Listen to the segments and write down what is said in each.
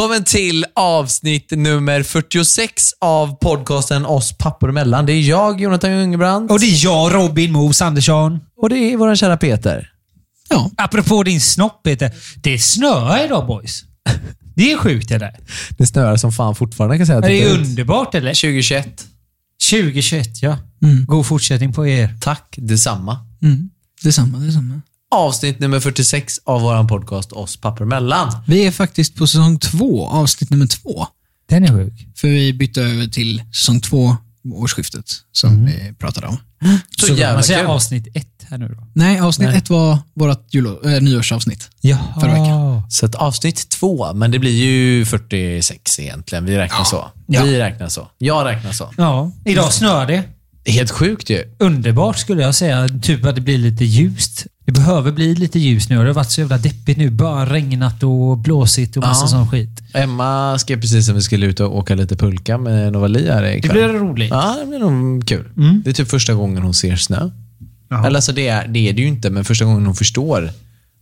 Välkommen till avsnitt nummer 46 av podcasten Oss pappor emellan. Det är jag, Jonathan Jungebrand. Och det är jag, Robin Mos Andersson. Och det är vår kära Peter. Ja. Apropå din snopp, Peter. Det snöar idag boys. Det är sjukt det där. Det snöar som fan fortfarande kan jag säga. Det är underbart eller? 2021. 2021 ja. Mm. God fortsättning på er. Tack detsamma. Mm. Detsamma, detsamma. Avsnitt nummer 46 av vår podcast Oss pappor emellan. Vi är faktiskt på säsong två, avsnitt nummer två. Den är sjuk. För vi bytte över till säsong två, årsskiftet, som vi pratade om. Så, Så jävla man säger kul. avsnitt ett här nu då. Nej, avsnitt Nej. ett var vårt jul- äh, nyårsavsnitt. Jaha. Förra veckan. Så att avsnitt två, men det blir ju 46 egentligen. Vi räknar så. Ja. Vi räknar så. Jag räknar så. Ja, idag snöar det. Helt sjukt ju. Underbart skulle jag säga. Typ att det blir lite ljust. Det behöver bli lite ljust nu. Det har varit så jävla deppigt nu. Bara regnat och blåsigt och massa Ja. sån skit. Emma skrev precis att vi skulle ut och åka lite pulka med Novali här Det ikväll. blir roligt. Ja, det blir nog kul. Mm. Det är typ första gången hon ser snö. Jaha. Eller alltså det är, det är det ju inte, men första gången hon förstår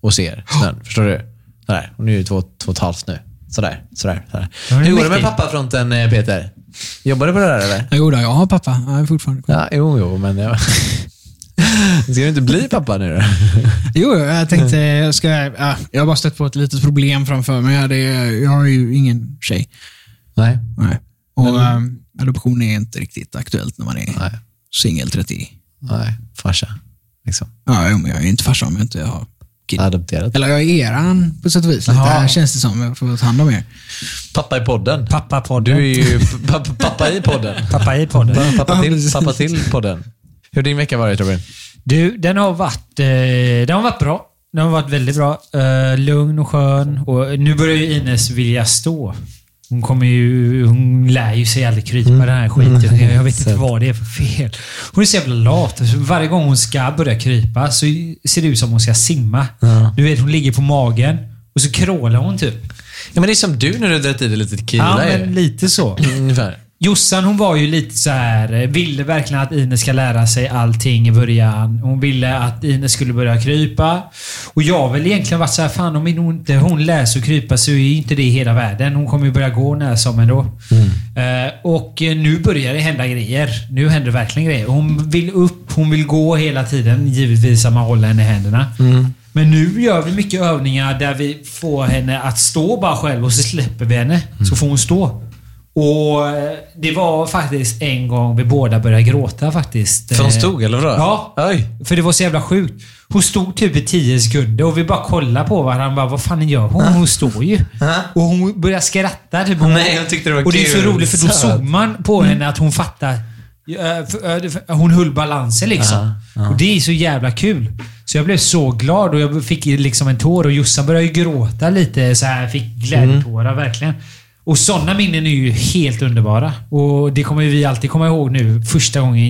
och ser snön. Förstår du? Sådär. Hon är ju två, två och ett halvt nu. Sådär, sådär, sådär. Det Hur går det med pappafronten, eh, Peter? Jobbar du på det där eller? Jo, då, jag har pappa. Jag är fortfarande kvar. Ja, jo, jo, men jag... Ska du inte bli pappa nu då? Jo, jag tänkte, jag ska... Ja, jag har bara stött på ett litet problem framför mig. Ja, Det, jag har ju ingen tjej. Nej. Nej. Och ehm, adoption är inte riktigt aktuellt när man är singel 30. Nej, farsa. Liksom. Ja, jo, men jag är inte farsa om jag inte har kid. Adopterat. Eller jag är eran på sätt och vis. Lite, Jaha. känns det som. Jag får ta hand om er. Pappa i podden. Pappa-podden. Du är ju pappa, pappa i podden. Pappa i podden. Pappa till, pappa till podden. Hur har din vecka varit Robin? Du, den har varit, eh, den har varit bra. Den har varit väldigt bra. Eh, lugn och skön. Och nu börjar ju Ines vilja stå. Hon kommer ju... Hon lär ju sig aldrig krypa den här skiten. Jag, jag vet inte vad det är för fel. Hon är så jävla lat. Varje gång hon ska börja krypa så ser det ut som hon ska simma. Du vet, hon ligger på magen och så krålar hon typ. Ja, men det är som du när du drar i dig lite tequila. Ja, är men lite så. Ungefär. Jossan hon var ju lite så här, eh, ville verkligen att Ines ska lära sig allting i början. Hon ville att Ines skulle börja krypa. Och jag har väl egentligen varit så här, fan om inte hon lär sig krypa så är ju inte det hela världen. Hon kommer ju börja gå när som ändå. Eh, och eh, nu börjar det hända grejer. Nu händer det verkligen grejer. Hon vill upp, hon vill gå hela tiden. Givetvis att man håller henne i händerna. Men nu gör vi mycket övningar där vi får henne att stå bara själv och så släpper vi henne. Så får hon stå. Och eh, Det var faktiskt en gång vi båda började gråta faktiskt. För hon Eh, stod eller vadå? Ja. Oj. För det var så jävla sjukt. Hon stod typ i 10 sekunder och vi bara kollade på varandra. Bara, vad fan gör hon? Hon står ju. Och hon började skratta. Typ. Hon, Nej, hon tyckte det var Och det är så kul. roligt för då såg man på henne att hon fattar. eh, Hon höll balansen liksom. Och Det är så jävla kul. Så jag blev så glad och jag fick liksom en tår och Jossan började gråta lite. Så här, fick glädjetårar verkligen. Och sådana minnen är ju helt underbara. Och Det kommer vi alltid komma ihåg nu. Första gången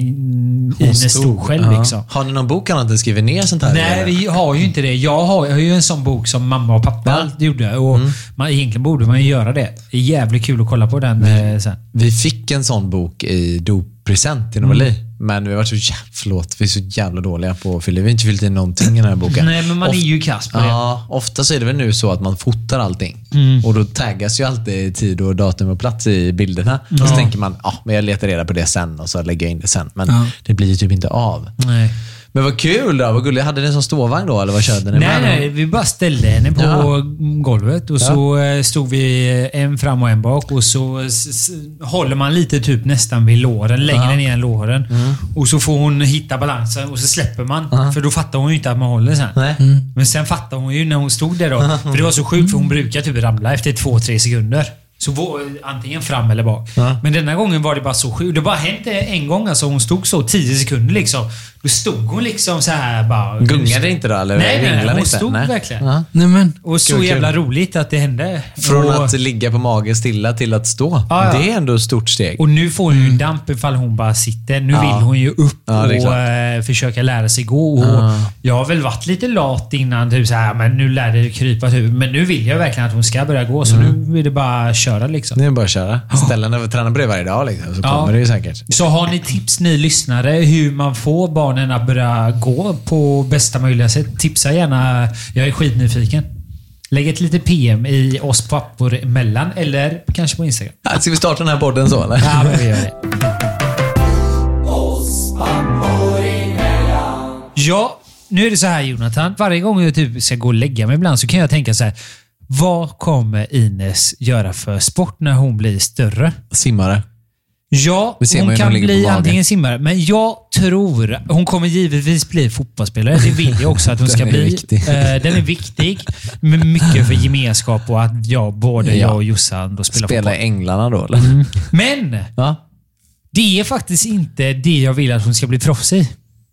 Ines stod själv Ja. liksom. Har ni någon bok annat än skrivit ner sånt här? Nej, eller? vi har ju inte det. Jag har, jag har ju en sån bok som mamma och pappa Ja. Mm. gjorde. Och man, egentligen borde man ju göra det. Det är jävligt kul att kolla på den eh, sen. Vi fick en sån bok i doppresent till Novali. Men vi har varit så jävla, förlåt, vi är så jävla dåliga på att fylla Vi har inte fyllt i någonting i den här boken. Nej, men man är ju kass på det. Ja, ofta så är det väl nu så att man fotar allting. Mm. Och då taggas ju alltid tid och datum och plats i bilderna. Och så tänker man, ja, men jag letar reda på det sen och så lägger jag in det sen. Men Ja. det blir ju typ inte av. Nej. Men vad kul då, vad gulligt. Hade ni en sån ståvagn då eller vad körde ni Nej, med? nej. Vi bara ställde henne på Ja. golvet och så eh, stod vi en fram och en bak och så s- s- håller man lite typ nästan vid låren, längre ner än låren. Mm. Och så får hon hitta balansen och så släpper man. För då fattar hon ju inte att man håller sen. Nej. Men sen fattar hon ju när hon stod där då. För det var så sjukt för hon brukar typ ramla efter två, tre sekunder. Så vå- antingen fram eller bak. Ja. Men denna gången var det bara så sjukt. Det bara hänt en gång alltså. Hon stod så 10 sekunder liksom. Då stod hon liksom så här bara... Gungade inte då? Eller Nej, nej, nej. Hon inte? stod Nej. verkligen. Ja. Nej, men. Och så Kul, kul. jävla roligt att det hände. Från och, att ligga på mage stilla till att stå. Ja, ja. Det är ändå ett stort steg. och nu får hon ju damp ifall hon bara sitter. Nu Ja. vill hon ju upp Ja, det är och eh, försöka lära sig gå. Och Ja. Jag har väl varit lite lat innan. Typ så här, men nu lär det krypa. Typ. Men nu vill jag verkligen att hon ska börja gå. Så Mm. nu vill det bara köra liksom. Det är bara att köra. Ställa den och träna på det varje dag liksom, så Ja. kommer det ju säkert. Så har ni tips ni lyssnare hur man får barnen att börja gå på bästa möjliga sätt? Tipsa gärna. Jag är skitnyfiken. Lägg ett litet PM i oss pappor emellan, eller kanske på Instagram. Ja, Ska vi starta den här podden så eller? Ja, men vi gör det. Ja, nu är det så här Jonathan. Varje gång jag typ ska gå och lägga mig ibland så kan jag tänka så här. Vad kommer Ines göra för sport när hon blir större? Simmare. Ja, hon kan bli antingen simmare, men jag tror... Hon kommer givetvis bli fotbollsspelare. Det vill jag också att hon ska bli. viktig. Eh, den är viktig. Men mycket för gemenskap och att jag, både Ja. jag och Jossan då spelar Spela fotboll. Änglarna då eller? Men! Ja. Det är faktiskt inte det jag vill att hon ska bli proffs i.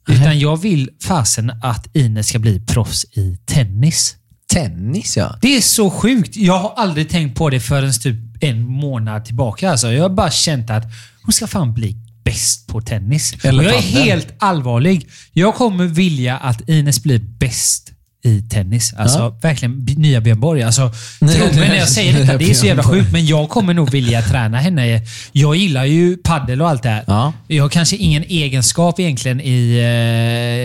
Utan jag vill fasen att Ines ska bli proffs i tennis. Tennis ja. Det är så sjukt. Jag har aldrig tänkt på det förrän typ en månad tillbaka. Alltså, jag har bara känt att hon ska fan bli bäst på tennis. Jag är helt allvarlig. Jag kommer vilja att Ines blir bäst i tennis. Alltså verkligen b- nya Björn Borg. Alltså, tro mig när jag säger detta. Det är så jävla sjukt, men jag kommer nog vilja träna henne. Jag gillar ju paddel och allt det här. Ja. Jag har kanske ingen egenskap egentligen i,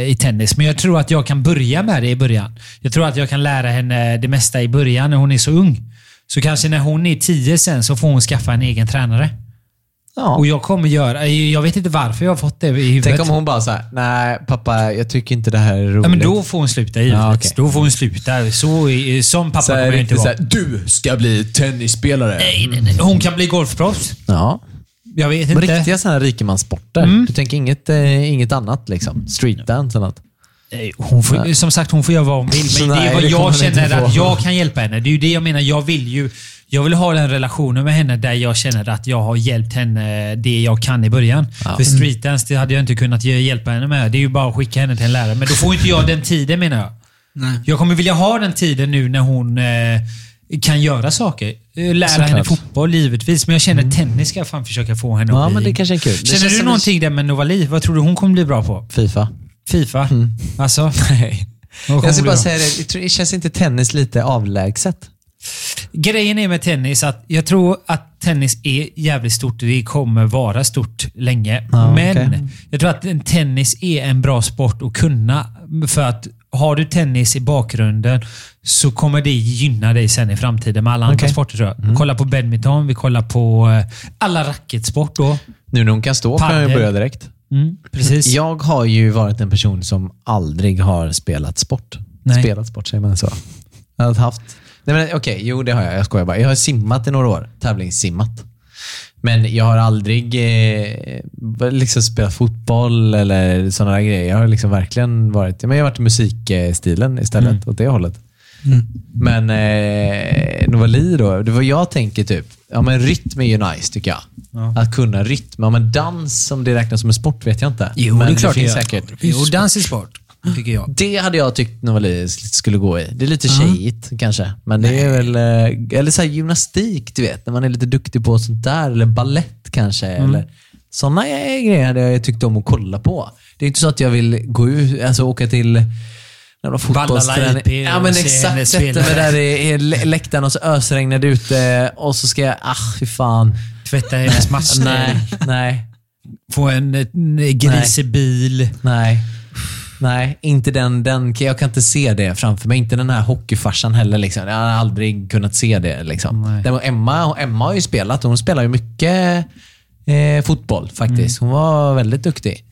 eh, i tennis, men jag tror att jag kan börja med det i början. Jag tror att jag kan lära henne det mesta i början när hon är så ung. Så kanske när hon är tio sen så får hon skaffa en egen tränare. ja. Och jag kommer göra... Jag vet inte varför jag har fått det i huvudet. Tänk om hon bara såhär, nej pappa jag tycker inte det här är roligt. Ja, men då får hon sluta givetvis. Ja, okej. Då får hon sluta. Så, som pappa så kommer jag inte vara. såhär, du ska bli tennisspelare. Nej, nej, nej. Hon kan bli golfproffs. Ja. Jag vet Men inte. riktiga sådana här rikemanssporter. Mm. Du tänker inget, eh, inget annat liksom? Streetdance eller något? Nej, Hon får, som sagt, hon får göra vad hon vill. Men Nej, det är vad jag känner att jag kan hjälpa henne. Det är ju det jag menar. Jag vill ju jag vill ha den relationen med henne där jag känner att jag har hjälpt henne det jag kan i början. Ja. För streetdance det hade jag inte kunnat hjälpa henne med. Det är ju bara att skicka henne till en lärare. Men då får inte jag den tiden menar jag. Nej. Jag kommer vilja ha den tiden nu när hon eh, kan göra saker. Eh, Lära Såklart. henne fotboll givetvis, men jag känner tennis ska jag fan försöka få henne Ja, att bli. men det kanske är kul. Känner du som- någonting där med Novali? Vad tror du hon kommer bli bra på? Fifa? Fifa? Alltså? Nej. Jag ska bara säga det, tror- känns inte tennis lite avlägset? Grejen är med tennis att jag tror att tennis är jävligt stort. Det kommer vara stort länge. Ja, Men okej. jag tror att en tennis är en bra sport att kunna. För att har du tennis i bakgrunden så kommer det gynna dig sen i framtiden med alla andra Okej. sporter tror jag. Kolla på badminton, vi kollar på eh, alla racketsport då. Nu när hon kan stå kan jag Padel. börja direkt. Mm, precis. Jag har ju varit en person som aldrig har spelat sport. Nej. Spelat sport, säger man så? Jag har haft... Nej men okej, jo det har jag. Jag skojar bara. Jag har simmat i några år. Tävlingssimmat. Men jag har aldrig eh, liksom spelat fotboll eller sådana grejer. Jag har liksom verkligen varit, men jag har varit i musikstilen istället, åt det hållet. Men eh, Novali då, det var jag tänker typ, ja men rytm är ju nice tycker jag. Ja. Att kunna rytm. Ja, men dans, som det räknas som en sport vet jag inte. Jo, men det är klart det finns gör. säkert. Jo, dans är sport, tycker jag. Det hade jag tyckt Novali skulle gå i. Det är lite tjejigt kanske. Men det är väl, eh, eller så här gymnastik, du vet. När man är lite duktig på sånt där. Eller ballett kanske. Eller, sådana grejer hade jag tyckt om att kolla på. Det är inte så att jag vill gå ut, alltså åka till jävla fotbollsträning. Ja men exakt. Sätta mig där i, i lä- läktaren och så ösregnar det ute och så ska jag, ah fy fan. Tvätta hennes matcher. Nej, nej, Få en, en grisig bil. nej. Nej, inte den, den. Jag kan inte se det framför mig. Inte den här hockeyfarsan heller. Liksom. Jag har aldrig kunnat se det. Liksom. Däremot Emma, Emma har ju spelat. Hon spelar ju mycket eh, fotboll faktiskt. Hon var väldigt duktig.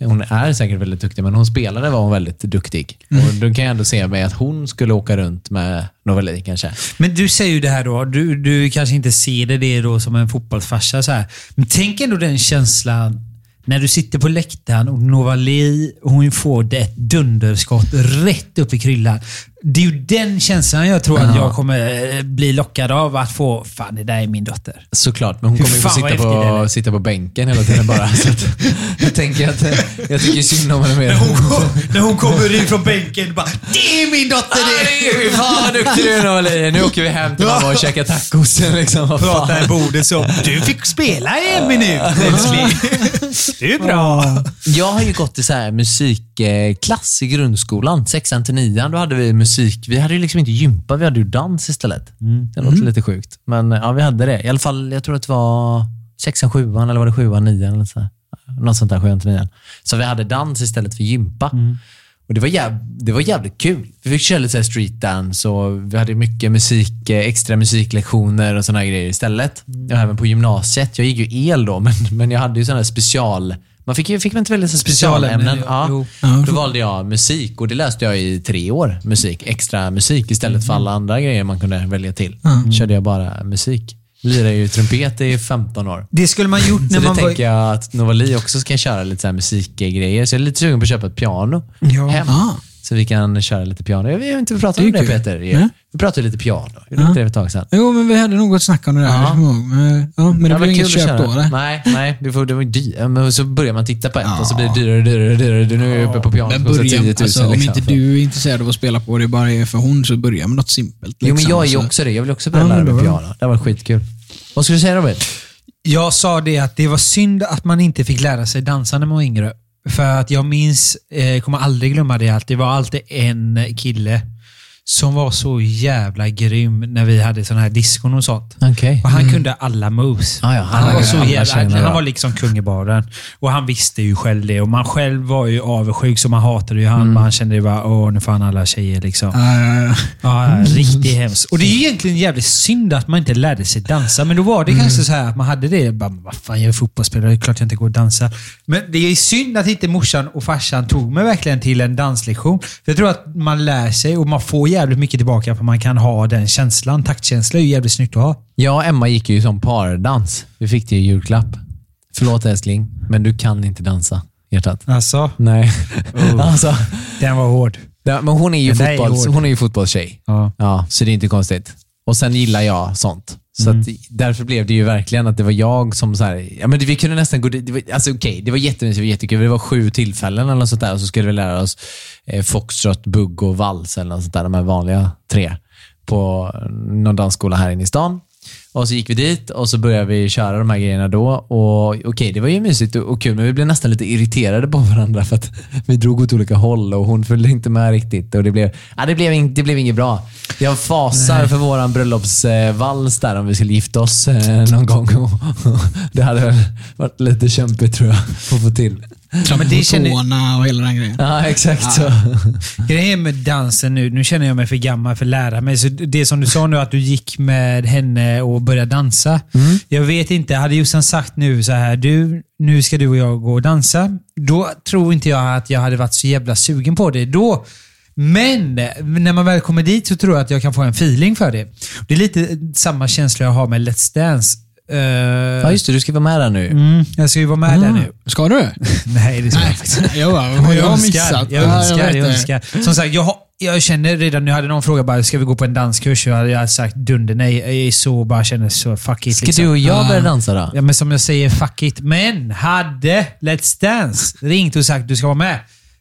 Hon är säkert väldigt duktig, men hon spelade var hon väldigt duktig. Och då kan jag ändå se mig att hon skulle åka runt med Novali kanske. Men du säger ju det här då, du, du kanske inte ser det, det då som en fotbollsfarsa. Så här. Men tänk ändå den känslan när du sitter på läktaren och Novali, hon får det ett dunderskott rätt upp i kryllan. Det är ju den känslan jag tror att jag kommer eh, bli lockad av att få. Fan, det där är min dotter. Såklart, men hon Fy kommer ju få fan, vad sitta häftigt, på, sitta på bänken hela tiden bara. Så att, jag tänker att eh, jag tycker synd om henne mer. när hon kommer in från bänken bara Det är min dotter Fy fan vad duktig du är Novali. Nu åker vi hem till mamma och käkar tacos. Liksom. Vad fan. Pratar i bordet så. Du fick spela i en minut älskling. Det är bra. Jag har ju gått i så här musikklass i grundskolan, sexan till nian. Då hade vi musik. Vi hade ju liksom inte gympa, vi hade ju dans istället. Det låter lite sjukt. Men ja, vi hade det. I alla fall, jag tror att det var sexan, sjuan eller var det sjuan, nian eller så. Något sånt där, sjuan till nian. Så vi hade dans istället för gympa. Och det var, jäv, det var jävligt kul. Vi fick köra lite så här street dance och vi hade mycket musik, eh, extra musiklektioner och såna här grejer istället. Och även på gymnasiet. Jag gick ju el då, men, men jag hade ju sådana här special... Man fick, fick man inte välja så Specialämnen, ja. Då valde jag musik och det läste jag i tre år. Musik, extra musik istället för alla andra grejer man kunde välja till. Körde jag bara musik. Lirade ju trumpet i 15 år. Det skulle man gjort Så när det man var... tänker jag att Novali också ska köra lite så här musikgrejer. Så jag är lite sugen på att köpa ett piano Ja. hem. Ah. Så vi kan köra lite piano. Jag vet inte, vi pratade Det om det kul. Peter. Vi pratade lite piano. Gjorde Ja. det ett tag sedan? Jo, men vi hade något snack om det där. Ja. Men, ja, men det var blev inget att köp då, eller? Nej, nej det, får, det var dyrt. Men så börjar man titta på ett Ja. och så blir det dyrare och dyrare, dyrare. Nu är jag uppe på piano Men som kostar 10 000. börja, alltså, om liksom. inte du är intresserad av att spela på det bara är för hon, så börja med något simpelt. Jo, men liksom. jag är ju Så- också det. Jag vill också börja Ja, lära mig piano. Det var skitkul. Vad skulle du säga Robert? Jag sa det att det var synd att man inte fick lära sig dansa när man var yngre. För att jag minns, eh, kommer aldrig glömma det, att det var alltid en kille som var så jävla grym när vi hade sådana här diskon och sånt. Okej. Och han kunde alla moves. Ah, ja, han han, var så jävla, han var liksom kung i baren. Och han visste ju själv det. Och man själv var ju avundsjuk, så man hatade ju han. Mm. Man kände ju bara, åh, nu får han alla tjejer liksom. Ja, ja, ja. Ja, riktigt hemskt. Och det är ju egentligen jävligt synd att man inte lärde sig dansa. Men då var det kanske så här att man hade det. Bara, vad fan, jag är fotbollsspelare. Det är klart jag inte går att dansa. Men det är synd att inte morsan och farsan tog mig verkligen till en danslektion. För jag tror att man lär sig och man får jävligt mycket tillbaka för man kan ha den känslan. Taktkänsla är ju jävligt snyggt att ha. Jag och Emma gick ju som pardans. Vi fick det i julklapp. Förlåt älskling, men du kan inte dansa. Hjärtat. Alltså, Nej. alltså, den var hård. ja, men hon är ju, är fotbolls, hård. hon är ju fotbollstjej. Ja. Ja, så det är inte konstigt. Och sen gillar jag sånt. Så Mm. att, därför blev det ju verkligen att det var jag som så här, ja men vi kunde nästan gå dit, det var, alltså okej, det var jättemysigt, det var jättekul. Det var sju tillfällen eller något sånt där och så skulle vi lära oss eh, foxtrot, bugg och vals eller något sånt där, de här vanliga tre på någon dansskola här inne i stan. Och så gick vi dit och så började vi köra de här grejerna då. Och okej, det var ju mysigt och, kul, men vi blev nästan lite irriterade på varandra för att vi drog åt olika håll och hon följde inte med riktigt. Och det blev, ja, det blev, in, det blev inget bra. Jag fasar för våran bröllopsvals där om vi skulle gifta oss eh, någon gång. det hade varit lite kämpigt tror jag att få till. Ja, men det känner, Tårna och hela den grejen. Ja, exakt så. Grejen med dansen nu, nu känner jag mig för gammal för att lära mig. Så det som du sa nu, att du gick med henne och började dansa. Jag vet inte, hade Jossan sagt nu så här, du, nu ska du och jag gå och dansa. Då tror inte jag att jag hade varit så jävla sugen på det då. Men när man väl kommer dit så tror jag att jag kan få en feeling för det. Det är lite samma känsla jag har med Let's Dance. Eh, Ja, just det. Du ska vara med där nu. mm, jag ska ju vara med där nu. Ska du? Nej, det ska jag faktiskt inte. jag bara, Jag jag missat. jag Ja, önskar, jag önskar. Som sagt, jag, har, jag känner redan nu, hade någon frågat bara, ska vi gå på en danskurs? Jag hade jag hade sagt dunder nej. Jag är så, bara känner så, fuck it. Ska liksom. du och jag börja Ja. dansa då? Ja, men som jag säger, fuck it. Men hade Let's Dance ringt och sagt du ska vara med.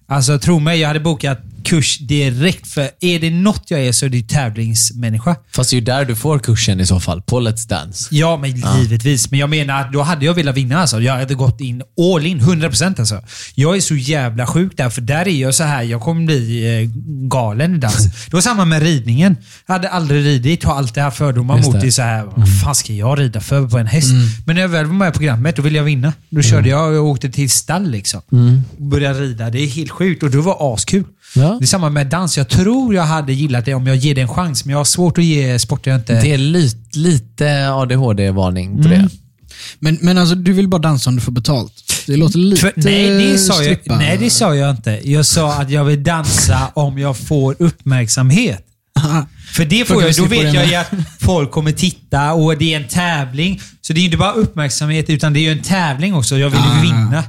Alltså tro mig, jag hade bokat kurs direkt. För är det något jag är så är det tävlingsmänniska. Fast det är ju där du får kursen i så fall, på Let's Dance. Ja, men givetvis. Men jag menar att då hade jag velat vinna. Alltså. Jag hade gått in all in, 100% alltså. Jag är så jävla sjuk där, för där är jag så här. Jag kommer bli eh, galen i dans. Det var samma med ridningen. Jag hade aldrig ridit, har alltid haft fördomar Just mot det. Så här, vad fan ska jag rida för på en häst? Men när jag väl var med i programmet, då ville jag vinna. Då körde jag och åkte till stall liksom. Började rida. Det är helt sjukt och det var askul. Ja. Det är samma med dans. Jag tror jag hade gillat det om jag ger det en chans, men jag har svårt att ge sporter jag inte... Det är lite, lite ADHD-varning på Mm. det. Men, men alltså, du vill bara dansa om du får betalt. Det låter lite För, nej, det sa jag, strippa. nej, det sa jag inte. Jag sa att jag vill dansa om jag får uppmärksamhet. För det får jag, då vet jag ju att folk kommer titta och det är en tävling. Så det är inte bara uppmärksamhet, utan det är ju en tävling också. Jag vill ju Ah. vinna.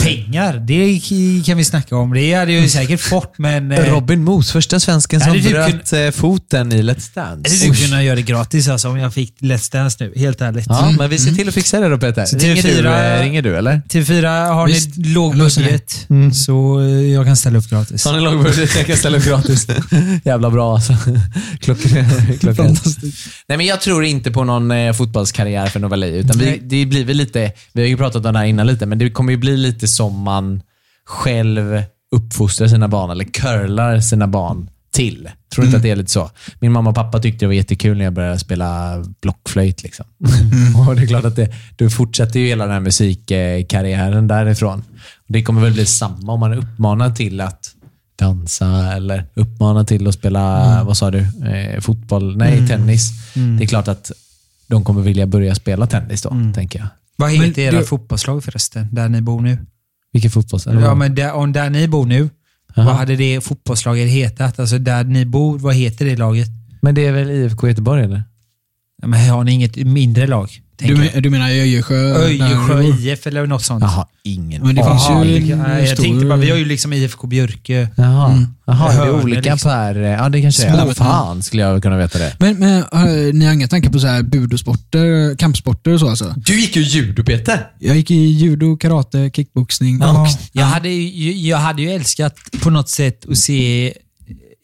Pengar, det kan vi snacka om. Det hade jag ju säkert fått, men... eh, Robin Moos, första svensken som typ bröt eh, foten i Let's Jag Dance. skulle kunna göra det gratis alltså, om jag fick Let's Dance nu. Helt ärligt. Ja, men vi ser till att fixa det då Peter. Så Ringer du, TV4 eh, ringer du eller? TV4, har Visst, ni låg budget så eh, jag kan ställa upp gratis. Har ni lågbudget? Jag kan ställa upp gratis. Jävla bra alltså. Klockren. Klockren. Nej, men jag tror inte på någon eh, fotbollskarriär för Novali. Utan vi, det blir väl lite, vi har ju pratat om det här innan lite, men det kommer ju bli lite som man själv uppfostrar sina barn eller curlar sina barn till. Tror du inte att det är lite så? Min mamma och pappa tyckte det var jättekul när jag började spela blockflöjt. Liksom. och det är klart att det, du fortsätter ju hela den här musikkarriären därifrån. Det kommer väl bli samma om man är uppmanad till att dansa eller uppmana till att spela, vad sa du, eh, fotboll? Nej, tennis. Det är klart att de kommer vilja börja spela tennis då, tänker jag. Vad heter era det- fotbollslag förresten, där ni bor nu? Vilken fotboll? eller Ja, men där, om där ni bor nu, Jaha. vad hade det fotbollslaget hetat? Alltså där ni bor, vad heter det laget? men det är väl IFK Göteborg eller? Ja, Men har ni inget mindre lag? Du, men, du menar Öjersjö? Öjersjö IF eller något sånt? Jag har ingen Men det finns Jaha, ju en nej, jag stor- tänkte bara, vi har ju liksom IFK Björke. Jaha, Mm. Jaha är det Hörne, olika liksom. per... Ja, det kanske är. Små- fan skulle jag kunna veta det. Men, men äh, ni har inga tankar på så här budosporter, kampsporter och så alltså? Du gick ju judo Peter! Jag gick i judo, karate, kickboxning Ja. och... Jag hade, ju, jag hade ju älskat på något sätt att se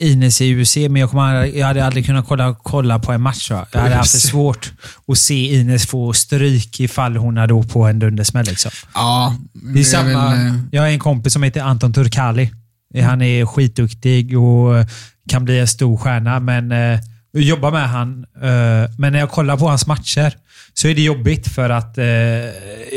Ines i UFC, men jag, kommer, jag hade aldrig kunnat kolla, kolla på en match. Va? Jag hade haft det svårt att se Ines få stryk ifall hon hade åkt på en dundersmäll. Liksom. Ja, Det är samma, väl, eh, jag har en kompis som heter Anton Turkali. Han är skitduktig och kan bli en stor stjärna, men eh, jag jobbar med han. Eh, men när jag kollar på hans matcher så är det jobbigt för att eh,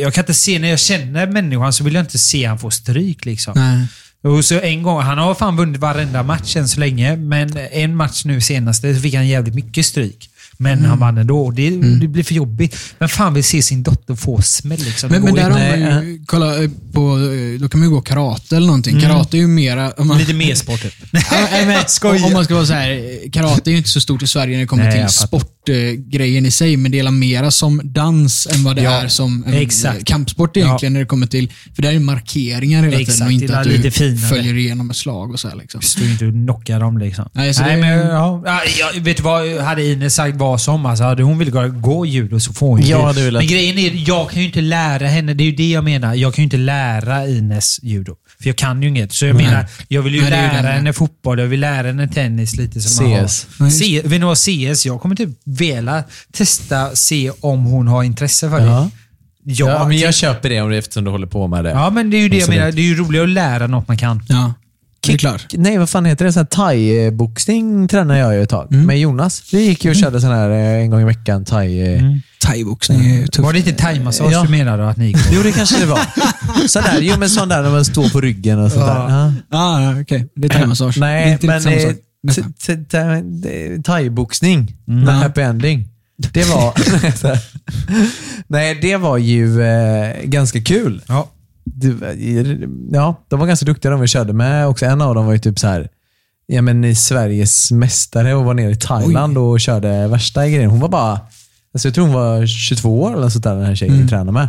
jag kan inte se, när jag känner människan så vill jag inte se han få stryk. Liksom. Nej. Och så en gång, han har fan vunnit varenda match än så länge, men en match nu senaste så fick han jävligt mycket stryk. Men Mm. han vann ändå. Det, det blir för jobbigt. Men fan vill se sin dotter få smäll. Liksom. Men, men där har man ju, kolla eh, på, eh, då kan man ju gå karate eller någonting. Karate är ju mera... Om man, Lite mer sport typ. Ja, nej, men, om man ska vara så här, eh, karate är ju inte så stort i Sverige när det kommer Nej, till sportgrejen i sig, men det är mera som dans än vad det Ja, är som en exakt. kampsport egentligen när det kommer till... För där är markeringar hela Exakt, tiden och inte att du finare. följer igenom ett slag och så här, liksom. Står inte och knockar dem liksom. Nej, så Nej, det- men, ja, ja, jag, vet du vad? Hade Ines sagt vad som, alltså, hade hon velat gå, judo så får hon ju Jag det. Men grejen är, jag kan ju inte lära henne. Det är ju det jag menar. Jag kan ju inte lära Ines judo. För jag kan ju inget. Så jag Nej. menar, jag vill ju Nej, lära henne fotboll, jag vill lära henne tennis lite som man CS. har. Ja, just C, ni vad CS? Jag kommer typ vilja testa, se om hon har intresse för det. Ja. Jag, Ja, men jag köper det om det eftersom du håller på med det. ja, men det är ju det jag menar. Det är ju roligare att lära något man kan. Ja, klart. Nej, vad fan heter det? Så här Thai-boxning tränade jag ju ett tag med Jonas. Vi gick ju och körde sån här eh, en gång i veckan. Thai... eh, Thaiboxning är ju tufft. Var det inte thaimassage Ja. du menade att ni gick på? Jo, det kanske det var. Sån där, jo, men sån där när man står på ryggen och sånt där. Ja. Ah, ja, okej. Det är thaimassage. Nej, men eh, thai-boxning med Ja. happy ending. Det var... Nej, det var ju eh, ganska kul. Ja. Ja, de var ganska duktiga de vi körde med. Också en av dem var ju typ så här, ja, men i Sveriges mästare och var nere i Thailand och körde värsta grejen. Hon var bara, alltså jag tror hon var 22 år eller sånt där, den här tjejen vi tränade med.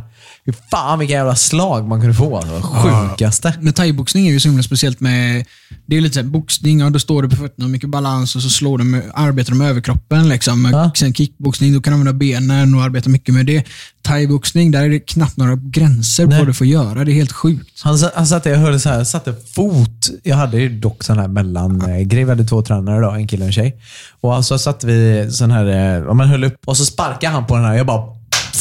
Fan vilka jävla slag man kunde få. Det var sjukaste. Men thaiboxning är ju så himla speciellt med... Det är lite såhär boxning, ja, då står du på fötterna och mycket balans och så slår med, arbetar du med överkroppen. Liksom. Ja. Sen kickboxning, då kan du använda benen och arbeta mycket med det. Thaiboxning, där är det knappt några gränser på Nej. vad du får göra. Det är helt sjukt. Han, han satte, jag hörde så här, satte fot. Jag hade ju dock sån här mellangrej. Vi hade två tränare då, en kille och en tjej. Och så satte vi sån här, eh, man höll upp och så sparkade han på den här. Jag bara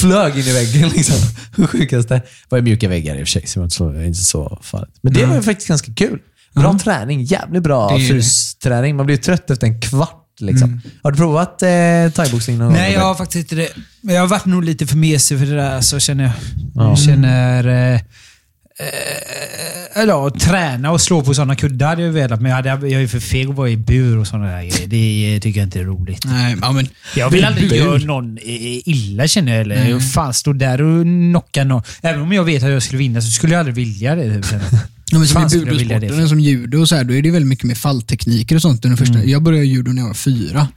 flög in i väggen. Liksom. Sjukaste. Det var ju mjuka väggar i och för sig, så det var inte så, inte så farligt. Men det var ju faktiskt ganska kul. Bra träning. Jävligt bra fysträning. Man blir ju trött efter en kvart. Liksom. Har du provat eh, thaiboxning någon Nej, gång? jag har faktiskt inte det. Jag har varit nog lite för mesig för det där, så känner jag. Ja. Jag känner... Eh, eh, eller träna och slå på sådana kuddar hade jag velat, men jag, hade, jag är för feg att vara i bur och sådana där grejer. Det tycker jag inte är roligt. Nej, men, Jag vill aldrig göra någon illa känner jag. Eller mm. fan stå där och knocka någon. Även om jag vet att jag skulle vinna så skulle jag aldrig vilja det. Typ. Ja, men som Fan i för. som judo, och så här, då är det väldigt mycket mer falltekniker och sånt. under första. Jag började judo när jag var fyra.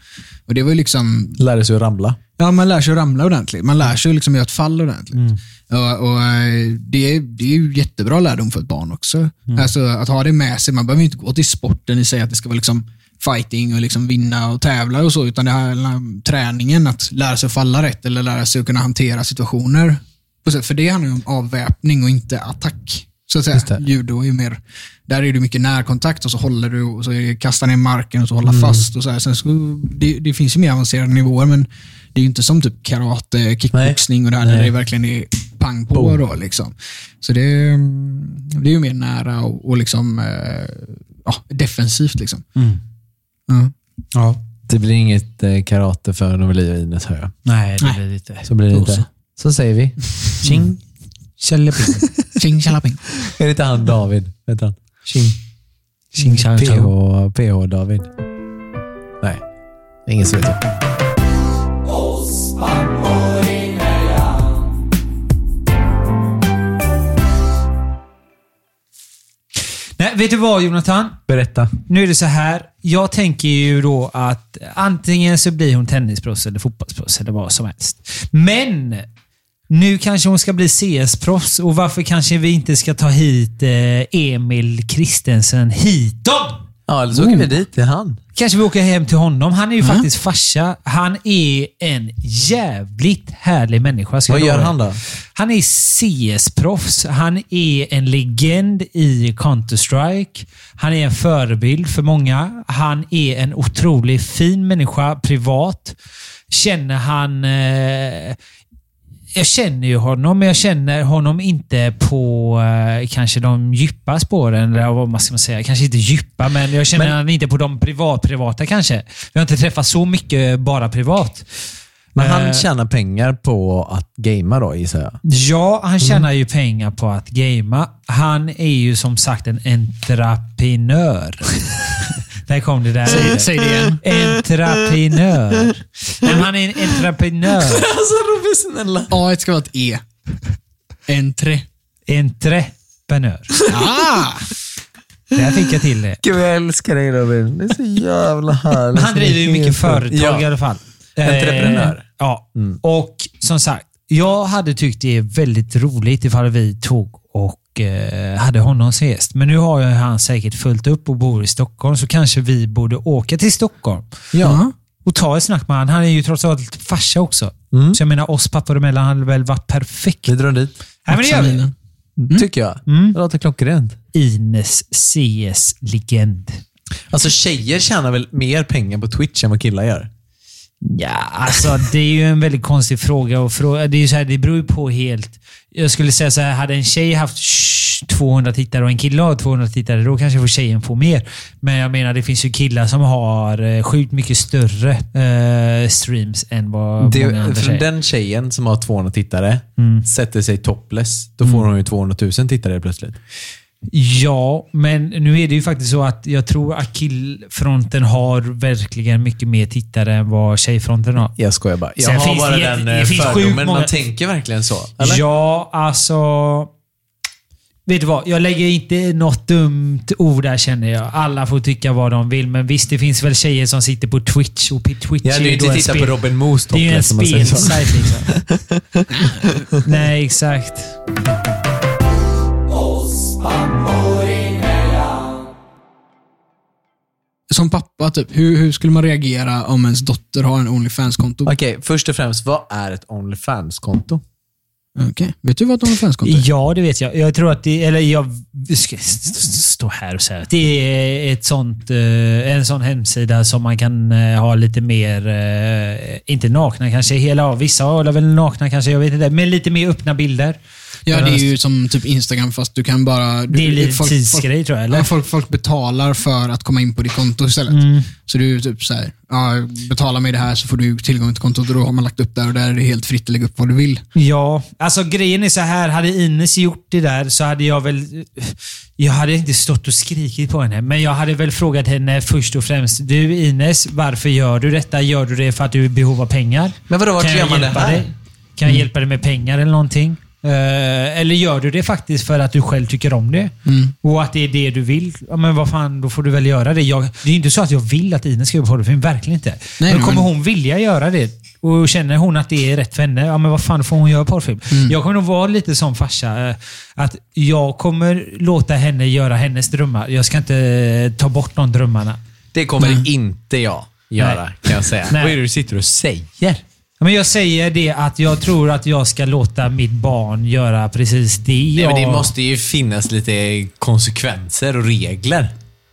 Och det var ju liksom Lärde sig att ramla. Ja, man lär sig att ramla ordentligt. Man lär sig liksom att göra ett fall ordentligt. Och, och, eh, det, är, det är ju jättebra lärdom för ett barn också. Alltså, att ha det med sig. Man behöver inte gå till sporten i sig, att det ska vara liksom fighting och liksom vinna och tävla och så, utan det om träningen, att lära sig att falla rätt eller lära sig att kunna hantera situationer. För det handlar ju om avväpning och inte attack. Så att säga. Det. Judo är ju mer, där är det mycket närkontakt och så håller du och så är det kasta ner marken och så hålla fast. och så här. Sen så, det, det finns ju mer avancerade nivåer, men det är ju inte som typ karate, kickboxning och det här, där det verkligen är pang på. Boom. Då, liksom. Så det, är, mm, det är ju mer nära och, och liksom, eh, ja, defensivt. Liksom. Ja. Ja. Det blir inget eh, karate för Novelia och Ines, hör jag. Nej, det Nej. blir lite... Så blir det inte. så. Säger vi. Tjing. Tjälleping. Tjing tjalaping. Är det inte han David? Vet han? Tjing. Shang PH. PH David. Nej, ingen som vet det. Nej, vet du vad Jonathan? Berätta. Nu är det så här. Jag tänker ju då att antingen så blir hon tennisproffs eller fotbollsproffs eller vad som helst. Men nu kanske hon ska bli CS-proffs och varför kanske vi inte ska ta hit eh, Emil Kristensen hitom? Ja, eller så åker vi dit till han. Kanske vi åker hem till honom. Han är ju faktiskt farsa. Han är en jävligt härlig människa. ska Vad gör han då? Han är CS-proffs. Han är en legend i Counter-Strike. Han är en förebild för många. Han är en otroligt fin människa privat. Känner han... Eh, jag känner ju honom, men jag känner honom inte på eh, kanske de djupa spåren. Eller vad ska man säga? Kanske inte djupa, men jag känner Men- han inte på de privat, privata kanske. Vi har inte träffat så mycket bara privat. Men han Eh, tjänar pengar på att gamea då, gissar jag. Ja, han tjänar ju pengar på att gamea. Han är ju som sagt en entreprenör. där kom det där. Säg, säg det igen. Entreprenör. Men han är en entreprenör. Alltså Robin, snälla. A ska vara ett E. Entre. Entreprenör. Ah! Där fick jag till det. Gud, jag älskar dig Robin. Det är så jävla härligt. Men han driver ju mycket företag i alla fall. Entreprenör. Eh, ja. Och som sagt, jag hade tyckt det är väldigt roligt ifall vi tog och eh, hade honom som gäst. Men nu har ju han säkert fullt upp och bor i Stockholm, så kanske vi borde åka till Stockholm Ja. och ta ett snack med han. Han är ju trots allt farsa också. Mm. Så jag menar, oss pappor emellan hade väl varit perfekt. Vi drar dit. Nej, men det gör vi. Familjen. Tycker jag. Mm. Det låter klockrent. Ines CS-legend. Alltså tjejer tjänar väl mer pengar på Twitch än vad killar gör? Ja, alltså det är ju en väldigt konstig fråga. Och fråga. Det, är ju så här, det beror ju på helt... Jag skulle säga så här, hade en tjej haft sh- 200 tittare och en kille har 200 tittare, då kanske får tjejen få mer. Men jag menar, det finns ju killar som har eh, sjukt mycket större eh, streams än vad många andra Det, tjejer. den tjejen som har 200 tittare sätter sig topless. Då får hon ju 200 000 tittare plötsligt. Ja, men nu är det ju faktiskt så att jag tror att killfronten har verkligen mycket mer tittare än vad tjejfronten har. Jag skojar bara. Jag Sen har finns bara det- den det eh, fördomen. många- Man tänker verkligen så. Eller? Ja, alltså... Vet du vad? Jag lägger inte något dumt ord där känner jag. Alla får tycka vad de vill, men visst, det finns väl tjejer som sitter på Twitch och Twitch Jag är hade ju inte en tittat spel- på Robin Moos Det är ju en spelsajt liksom. Nej, exakt. Som pappa, typ, hur, hur skulle man reagera om ens dotter har en Onlyfans-konto? Okej, först och främst, vad är ett Onlyfans-konto? Okej. Vet du vad ett Onlyfans-konto är? Ja, det vet jag. Jag tror att det, eller jag ska st- st- stå här och säga att det är ett sånt, eh, en sån hemsida som man kan eh, ha lite mer, eh, inte nakna kanske, hela, vissa har väl nakna kanske, jag vet inte, men lite mer öppna bilder. Ja, det är ju som typ Instagram fast du kan bara... Du, Det är lite folk- tidsgrej tror jag, eller? Ja, folk, folk betalar för att komma in på ditt konto istället. Mm. Så du typ så här, ja, betala mig det här så får du tillgång till kontot och då har man lagt upp där och där är det helt fritt att lägga upp vad du vill. Ja, alltså grejen är så här. Hade Ines gjort det där så hade jag väl... Jag hade inte stått och skrikit på henne, men jag hade väl frågat henne först och främst. Du Ines, varför gör du detta? Gör du det för att du är i behov av pengar? Men vadå, vart Kan gör man det här? dig? Kan jag hjälpa dig med pengar eller någonting? Eh, eller gör du det faktiskt för att du själv tycker om det? Och att det är det du vill? Ja, men vad fan, då får du väl göra det. Jag, det är ju inte så att jag vill att Ines ska göra porrfilm, verkligen inte. Nej, men kommer men- hon vilja göra det och känner hon att det är rätt för henne, ja men vad fan, får hon göra porrfilm. Jag kommer nog vara lite som farsa. eh, Att jag kommer låta henne göra hennes drömmar. Jag ska inte eh, ta bort de drömmarna. Det kommer inte jag göra, Nej. kan jag säga. Nej. Vad är det du sitter och säger? Men jag säger det att jag tror att jag ska låta mitt barn göra precis det Nej, men det måste ju finnas lite konsekvenser och regler.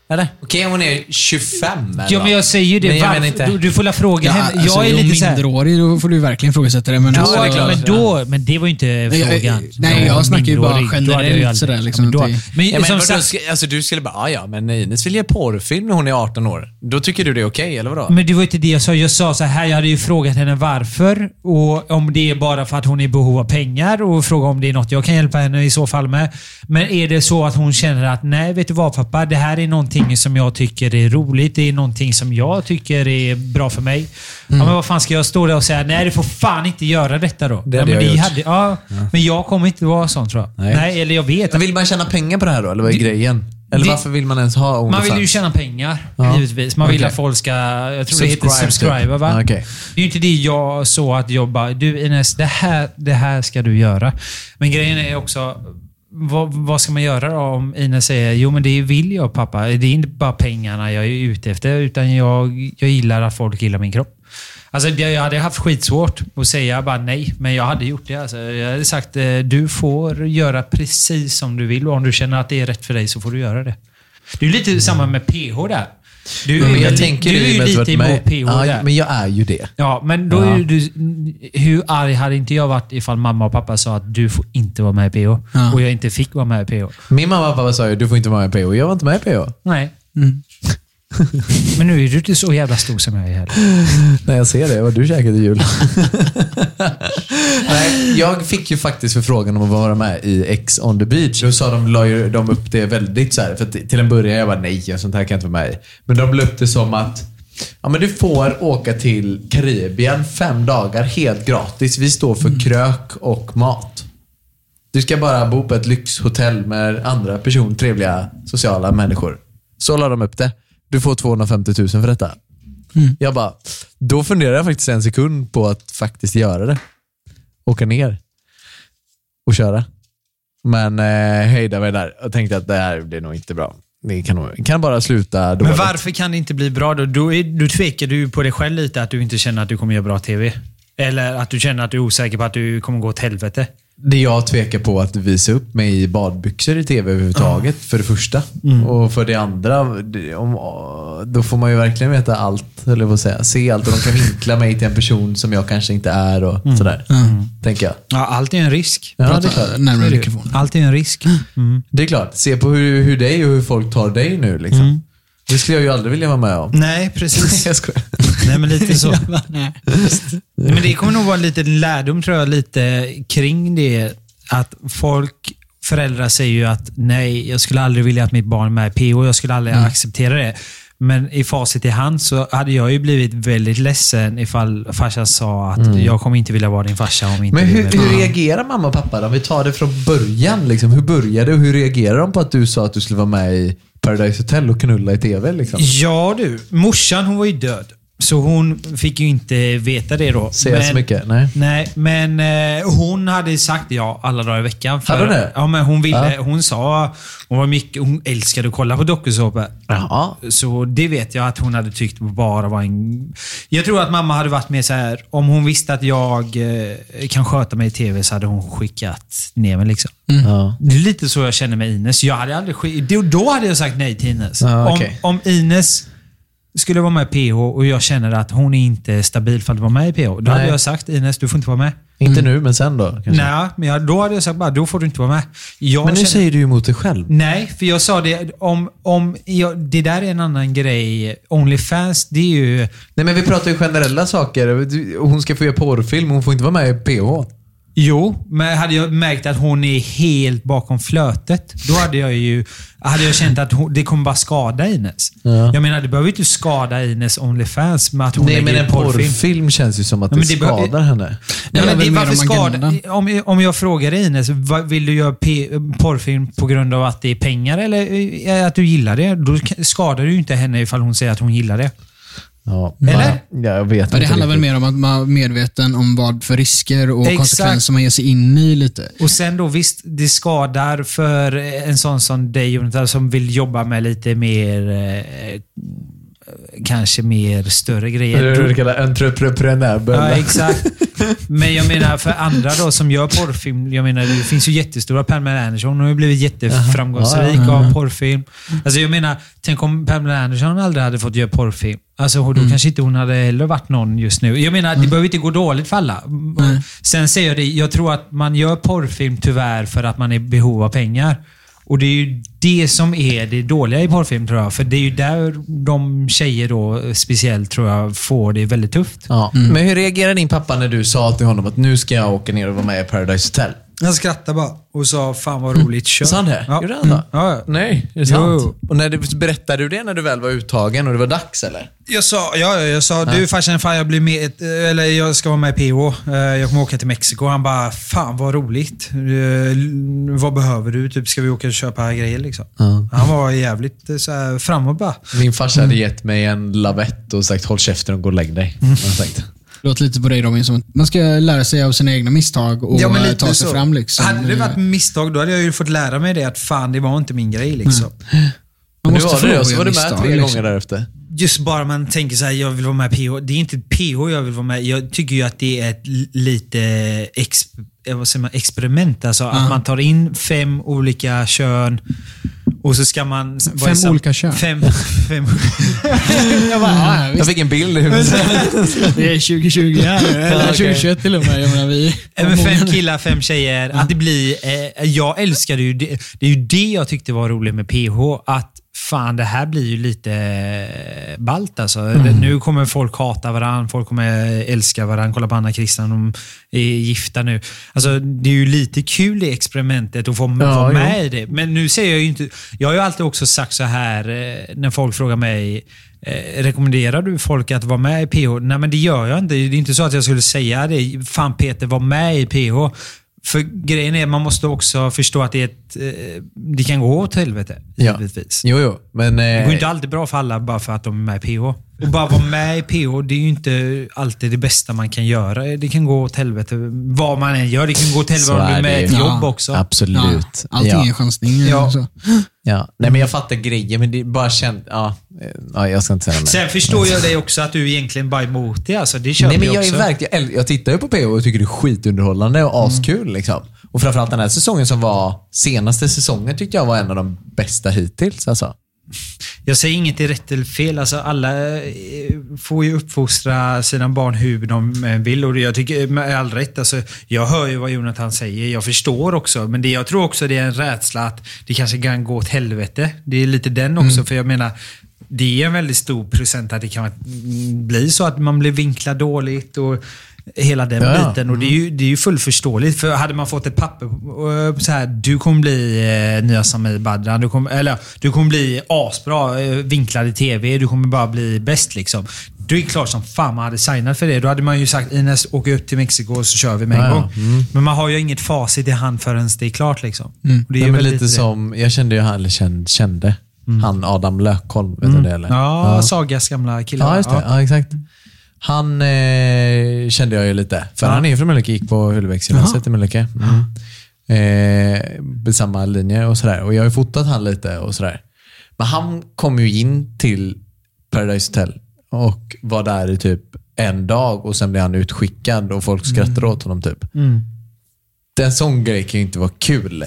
Eller? Okej, om hon är 25 eller Ja, men jag säger ju det. Men jag menar inte- Du, du får la fråga Ja, henne. alltså, jag är är lite så här, minderårig då får du verkligen ifrågasätta det. Men Ja, alltså, det klart. men, då, men det var ju inte jag- frågan. nej, jag snackar ju bara generellt sådär, liksom, Men, då, men, Ja, men som sagt, ska, alltså, du skulle bara, "Ah, ja men Ines vill göra porrfilm när hon är 18 år. Då tycker du det är okej, eller vadå? men det var inte det jag sa. Jag sa så här, jag hade ju frågat henne varför och om det är bara för att hon är i behov av pengar och fråga om det är något jag kan hjälpa henne i så fall med. Men är det så att hon känner att nej, vet du vad pappa? Det här är någonting någonting som jag tycker är roligt. Det är någonting som jag tycker är bra för mig. Ja, Mm. men vad fan ska jag stå där och säga, nej du får fan inte göra detta då? Det ja, hade men jag vi gjort. hade, ja, Men jag kommer inte vara sån tror jag. Nej. Nej, eller jag vet. Men vill man tjäna pengar på det här då, eller vad är grejen? Eller det- varför vill man ens ha Man OnlyFans? vill ju tjäna pengar, Ja. givetvis. Man vill Okej. att folk ska... Jag tror det heter Subscribe, subscriber, typ. va? Ja, okej. Det är ju inte det jag så att jag bara, du Ines, det här, det här ska du göra. Men grejen är också, vad, vad ska man göra då om Ines säger, jo men det vill jag pappa. Det är inte bara pengarna jag är ute efter, utan jag, jag gillar att folk gillar min kropp. Alltså, jag hade haft skitsvårt att säga bara nej, men jag hade gjort det. Alltså, jag hade sagt, eh, du får göra precis som du vill och om du känner att det är rätt för dig så får du göra det. Det är lite samma med PH där. Du Men är, jag tänker du är i och ju att du lite emot PH ja, där. men jag är ju det. Ja, men då Ja. är ju du... Hur arg hade inte jag varit ifall mamma och pappa sa att du får inte vara med i PH Ja. och jag inte fick vara med i PH? Min mamma och pappa sa ju, du får inte vara med i PH. Jag var inte med i PH. Nej. Mm. Men nu är du inte så jävla stor som jag är heller. Nej, jag ser det. Vad du käkade i jul. Nej, jag fick ju faktiskt förfrågan om att vara med i X on the beach. Då sa de, la ju de upp det väldigt så här. För till en början jag bara nej, sånt här kan jag inte vara med i. Men de la upp det som att Ja, men du får åka till Karibien fem dagar helt gratis. Vi står för krök och mat. Du ska bara bo på ett lyxhotell med andra person, trevliga, sociala människor. Så la de upp det. Du får 250 000 för detta. Jag bara, då funderar jag faktiskt en sekund på att faktiskt göra det. Åka ner och köra. Men eh, hejdade mig där och tänkte att det här blir nog inte bra. Det kan, nog, kan bara sluta dåligt. Men varför kan det inte bli bra då? Då, är, då tvekar du på dig själv lite att du inte känner att du kommer göra bra TV. Eller att du känner att du är osäker på att du kommer gå åt helvete. Det jag tvekar på att visa upp mig i badbyxor i tv överhuvudtaget, för det första. Och för det andra, om, då får man ju verkligen veta allt, eller vad säga. Se allt och de kan vinkla mig till en person som jag kanske inte är och sådär. Tänker jag. Ja, allt är en risk. Ja, det är Prata klart. närmare Det mikrofonen. det. Allt är en risk. Mm. Det är klart. Se på hur, hur dig och hur folk tar dig nu. Liksom. Det skulle jag ju aldrig vilja vara med om. Nej, precis. jag skojar. Nej, men lite så. Nej. Nej, Men det kommer nog vara en liten lärdom tror jag, lite kring det. Att folk, föräldrar säger ju att nej, jag skulle aldrig vilja att mitt barn är med PO. Jag skulle aldrig acceptera det. Men i facit i hand så hade jag ju blivit väldigt ledsen ifall farsan sa att jag kommer inte vilja vara din farsa om inte Men hur, hur i PH." reagerar mamma och pappa då? Om vi tar det från början. Liksom. Hur började och hur reagerar de på att du sa att du skulle vara med i Paradise Hotel och knulla i TV? Liksom? Ja du, morsan hon var ju död. Så hon fick ju inte veta det då. Säga så mycket? Nej. Nej, men eh, hon hade sagt ja alla dagar i veckan. För, Hade hon det? Ja, men hon ville. Ja. Hon sa... Hon, var mycket, hon älskade att kolla på dokusåpor. Så det vet jag att hon hade tyckt bara var en... Jag tror att mamma hade varit mer så här. Om hon visste att jag eh, kan sköta mig i TV så hade hon skickat ner mig. Liksom. Ja. Det är lite så jag känner med Ines. Jag hade aldrig då, hade jag sagt nej till Ines. Ja, okej. om, om Ines skulle vara med i PH och jag känner att hon är inte är stabil för att vara med i PH. Då hade Nej. jag sagt Ines, du får inte vara med. Inte nu, men sen då? Kanske. Nej, men jag, då hade jag sagt bara, då får du inte vara med. Jag Men nu känner- säger du ju emot dig själv. Nej, för jag sa det, om, om jag, det där är en annan grej. Onlyfans, det är ju... Nej, men vi pratar ju generella saker. Hon ska få göra porrfilm, hon får inte vara med i PH. Jo, men hade jag märkt att hon är helt bakom flötet, då hade jag ju hade jag känt att hon, det kommer bara skada Ines. Ja. Jag menar, det behöver ju inte skada Ines Onlyfans med att hon Nej, men en porrfilm. porrfilm känns ju som att det, det skadar henne. Det Nej, men det, varför om skada, om, om jag frågar Ines, vad- vill du göra P, porrfilm på grund av att det är pengar eller eh, att du gillar det? Då skadar du ju inte henne ifall hon säger att hon gillar det. Ja. Eller? Ja, jag vet Ja, det handlar väl mer om att man är medveten om vad för risker och Exakt. konsekvenser man ger sig in i lite. Och sen då visst, det skadar för en sån som dig Jonathan som vill jobba med lite mer, eh, kanske mer större grejer. Det du kallar entreprenör. Ja, exakt. Men jag menar för andra då som gör porrfilm. Jag menar det finns ju jättestora. Pamela Anderson hon har ju blivit jätteframgångsrik Ja, av porrfilm. Alltså jag menar, tänk om Pamela Anderson aldrig hade fått göra porrfilm. Alltså då Mm. kanske inte hon hade heller varit någon just nu. Jag menar, det behöver inte gå dåligt för alla. Nej. Sen säger jag det, jag tror att man gör porrfilm tyvärr för att man är i behov av pengar. Och det är ju det som är det dåliga i porrfilm tror jag. För det är ju där de tjejer då speciellt tror jag får det väldigt tufft. Ja. Men hur reagerade din pappa när du sa till honom att nu ska jag åka ner och vara med i Paradise Hotel? Han skrattade bara och sa fan vad roligt, kör. Sa han det? Ja. Gjorde han det? Ja, ja. Nej, är det sant? Jo. Och när du, berättade du det när du väl var uttagen och det var dags eller? Jag sa, ja, ja, jag sa du farsan, fan jag blir med, eller jag ska vara med i PH. Eh, Jag kommer åka till Mexiko. Han bara, fan vad roligt. Eh, Vad behöver du? Typ, ska vi åka och köpa grejer liksom? Ja. Han var jävligt eh, så här, framåt bara. Min farsa hade gett mig en lavett och sagt håll käften och gå och lägg dig. Mm. Låter lite på dig Robin som man ska lära sig av sina egna misstag och eh, ta sig fram. Liksom. Hade det varit misstag, då hade jag ju fått lära mig det att fan, det var inte min grej liksom. man Men nu måste var det och så var du med tre liksom. gånger därefter. Just bara man tänker så här, jag vill vara med PH. Det är inte PH jag vill vara med Jag tycker ju att det är ett lite ex, eh, vad säger man, experiment. Alltså att man tar in fem olika kön och så ska man... i sam- olika kön? Fem, fem, jag bara, ja, ja, Jag fick en bild i huvudet. Det är 2020 här. Eller okej. 2021 till och med. Jag menar, vi, med fem killar, fem tjejer. Att det blir... Eh, jag älskade ju det. Det är ju det jag tyckte var roligt med PH. Att fan, det här blir ju lite eh, ballt alltså. Nu kommer folk hata varandra, folk kommer älska varandra. Kolla på Anna Christian, de är gifta nu. Alltså, det är ju lite kul i experimentet att få Ja, vara jo. med i det. Men nu säger jag ju inte... Jag har ju alltid också sagt så här eh, när folk frågar mig Eh, rekommenderar du folk att vara med i PH? Nej, men det gör jag inte. Det är inte så att jag skulle säga det. Fan Peter, var med i PH. För grejen är, man måste också förstå att det, är ett, eh, det kan gå åt helvete. Ja. Givetvis. Jo, jo. Men... Det går Eh, inte alltid bra för alla bara för att de är med i PH. Och bara vara med i PH, det är ju inte alltid det bästa man kan göra. Det kan gå åt helvete vad man än gör. Det kan gå åt helvete om du är med i ett jobb Ja. också. absolut. ja, allting ja. är chansning. Ja. Ja. Nej, men jag fattar grejen, men det är bara känt... Ja, ja, jag ska inte säga mer. Sen förstår jag dig också att du egentligen bara är emot det. Alltså, det köper Nej, men jag jag, är också. verkligen, jag, tittar ju på PH och tycker det är skitunderhållande och askul. Liksom. Och framförallt den här säsongen som var senaste säsongen tyckte jag var en av de bästa hittills. Alltså. Jag säger inget är rätt eller fel. Alltså, alla eh, får ju uppfostra sina barn hur de eh, vill och jag tycker med all rätt. Alltså, jag hör ju vad Jonathan säger. Jag förstår också. Men det, jag tror också det är en rädsla att det kanske kan gå åt helvete. Det är lite den också. Mm. För jag menar, det är en väldigt stor procent att det kan bli så att man blir vinklad dåligt. och Hela den Ja, ja. biten. Och det är, ju, det är ju fullt förståeligt. För hade man fått ett papper eh, så här, du kommer bli eh, nya Samir Badran. Du kommer, eller, du kommer bli asbra, eh, vinklad i TV. Du kommer bara bli bäst liksom. Då är det klart som fan man hade signat för det. Då hade man ju sagt Ines, åk ut till Mexiko och så kör vi med en Ja, ja. gång. Men man har ju inget facit i hand förrän det är klart. Liksom. Och det är Mm. Väl lite det. som, jag kände ju han, eller kände, kände han Adam Lökholm. Vet du det eller? Ja, Sagas gamla kille. Ja, just det. Ja. exakt. Han eh, kände jag ju lite. För Ja. han är från Mölnlycke, gick på Hullebergsgymnasiet i Mölnlycke. Mm. Eh, samma linje och sådär. Och jag har ju fotat han lite och sådär. Men han kom ju in till Paradise Hotel och var där i typ en dag och sen blev han utskickad och folk skrattade åt honom typ. Mm. Den sån grej kan ju inte vara kul.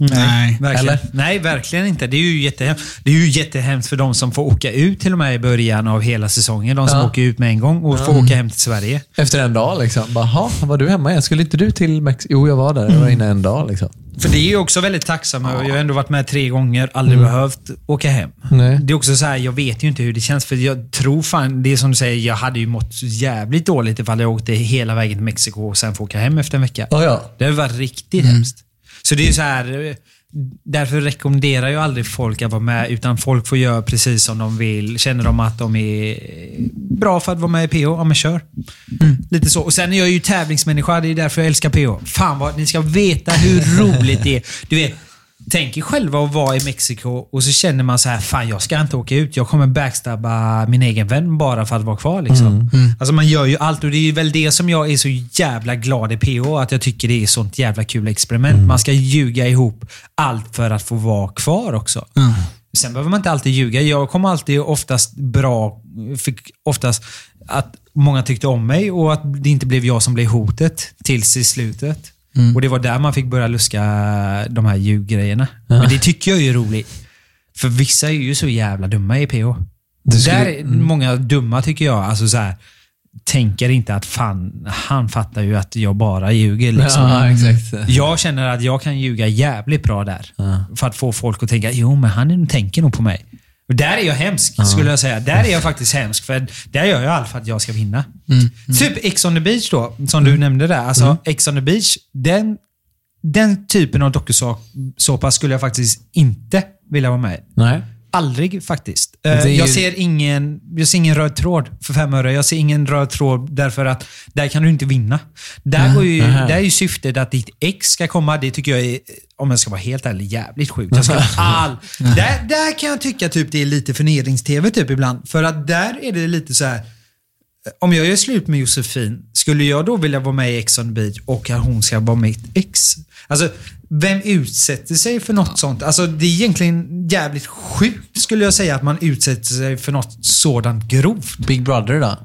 Nej. Verkligen. Eller? Nej, verkligen inte. Det är, ju jättehemskt. det är ju jättehemskt för de som får åka ut till och med i början av hela säsongen. De som Ja. åker ut med en gång och får åka hem till Sverige. Efter en dag liksom. Bara, "Ha, var du hemma igen? Skulle inte du till Mexiko? Jo, jag var där. Jag var inne en dag liksom. För det är ju också väldigt tacksam. Jag har ändå varit med tre gånger, aldrig behövt åka hem. Nej. Det är också så här, jag vet ju inte hur det känns. För jag tror fan, det är som du säger, jag hade ju mått jävligt dåligt ifall jag åkte hela vägen till Mexiko och sen få åka hem efter en vecka. Ja, ja. Det har varit riktigt hemskt. Så det är så här, därför rekommenderar jag aldrig folk att vara med, utan folk får göra precis som de vill. Känner de att de är bra för att vara med i PH, ja men kör. Lite så. Och sen är jag ju tävlingsmänniska, det är därför jag älskar PH. Fan vad, ni ska veta hur roligt det är. Du vet, Tänk er själva att vara i Mexiko och så känner man så här, fan jag ska inte åka ut. Jag kommer backstabba min egen vän bara för att vara kvar. Liksom. Alltså man gör ju allt och det är väl det som jag är så jävla glad i PH. Att jag tycker det är sånt jävla kul experiment. Man ska ljuga ihop allt för att få vara kvar också. Sen behöver man inte alltid ljuga. Jag kommer alltid oftast bra, fick oftast att många tyckte om mig och att det inte blev jag som blev hotet tills i slutet. Och Det var där man fick börja luska de här ljuggrejerna. Men det tycker jag är roligt. För vissa är ju så jävla dumma i PH. skulle- Där är många dumma tycker jag. Alltså så här, tänker inte att fan, han fattar ju att jag bara ljuger. Liksom. Ja, exakt. Jag känner att jag kan ljuga jävligt bra där. För att få folk att tänka, jo men han tänker nog på mig. Och där är jag hemsk, skulle jag säga. Där är jag faktiskt hemsk, för där gör jag allt för att jag ska vinna. Typ Ex on the beach då, som du nämnde där. Alltså, Ex on the beach, den den typen av dokusåpa skulle jag faktiskt inte vilja vara med i. Aldrig faktiskt. Eh, ju- Jag, ser ingen, jag ser ingen röd tråd för fem öre. Jag ser ingen röd tråd därför att där kan du inte vinna. Där, går ju, där är ju syftet att ditt ex ska komma. Det tycker jag är, om jag ska vara helt ärlig, jävligt sjukt. Jag ska all, där, där kan jag tycka typ det är lite förnedrings-tv typ ibland. För att där är det lite så här. Om jag gör slut med Josefin, skulle jag då vilja vara med i Ex on the beach och att hon ska vara mitt ex? Alltså, vem utsätter sig för något sånt? Alltså, det är egentligen jävligt sjukt skulle jag säga att man utsätter sig för något sådant grovt. Big Brother då?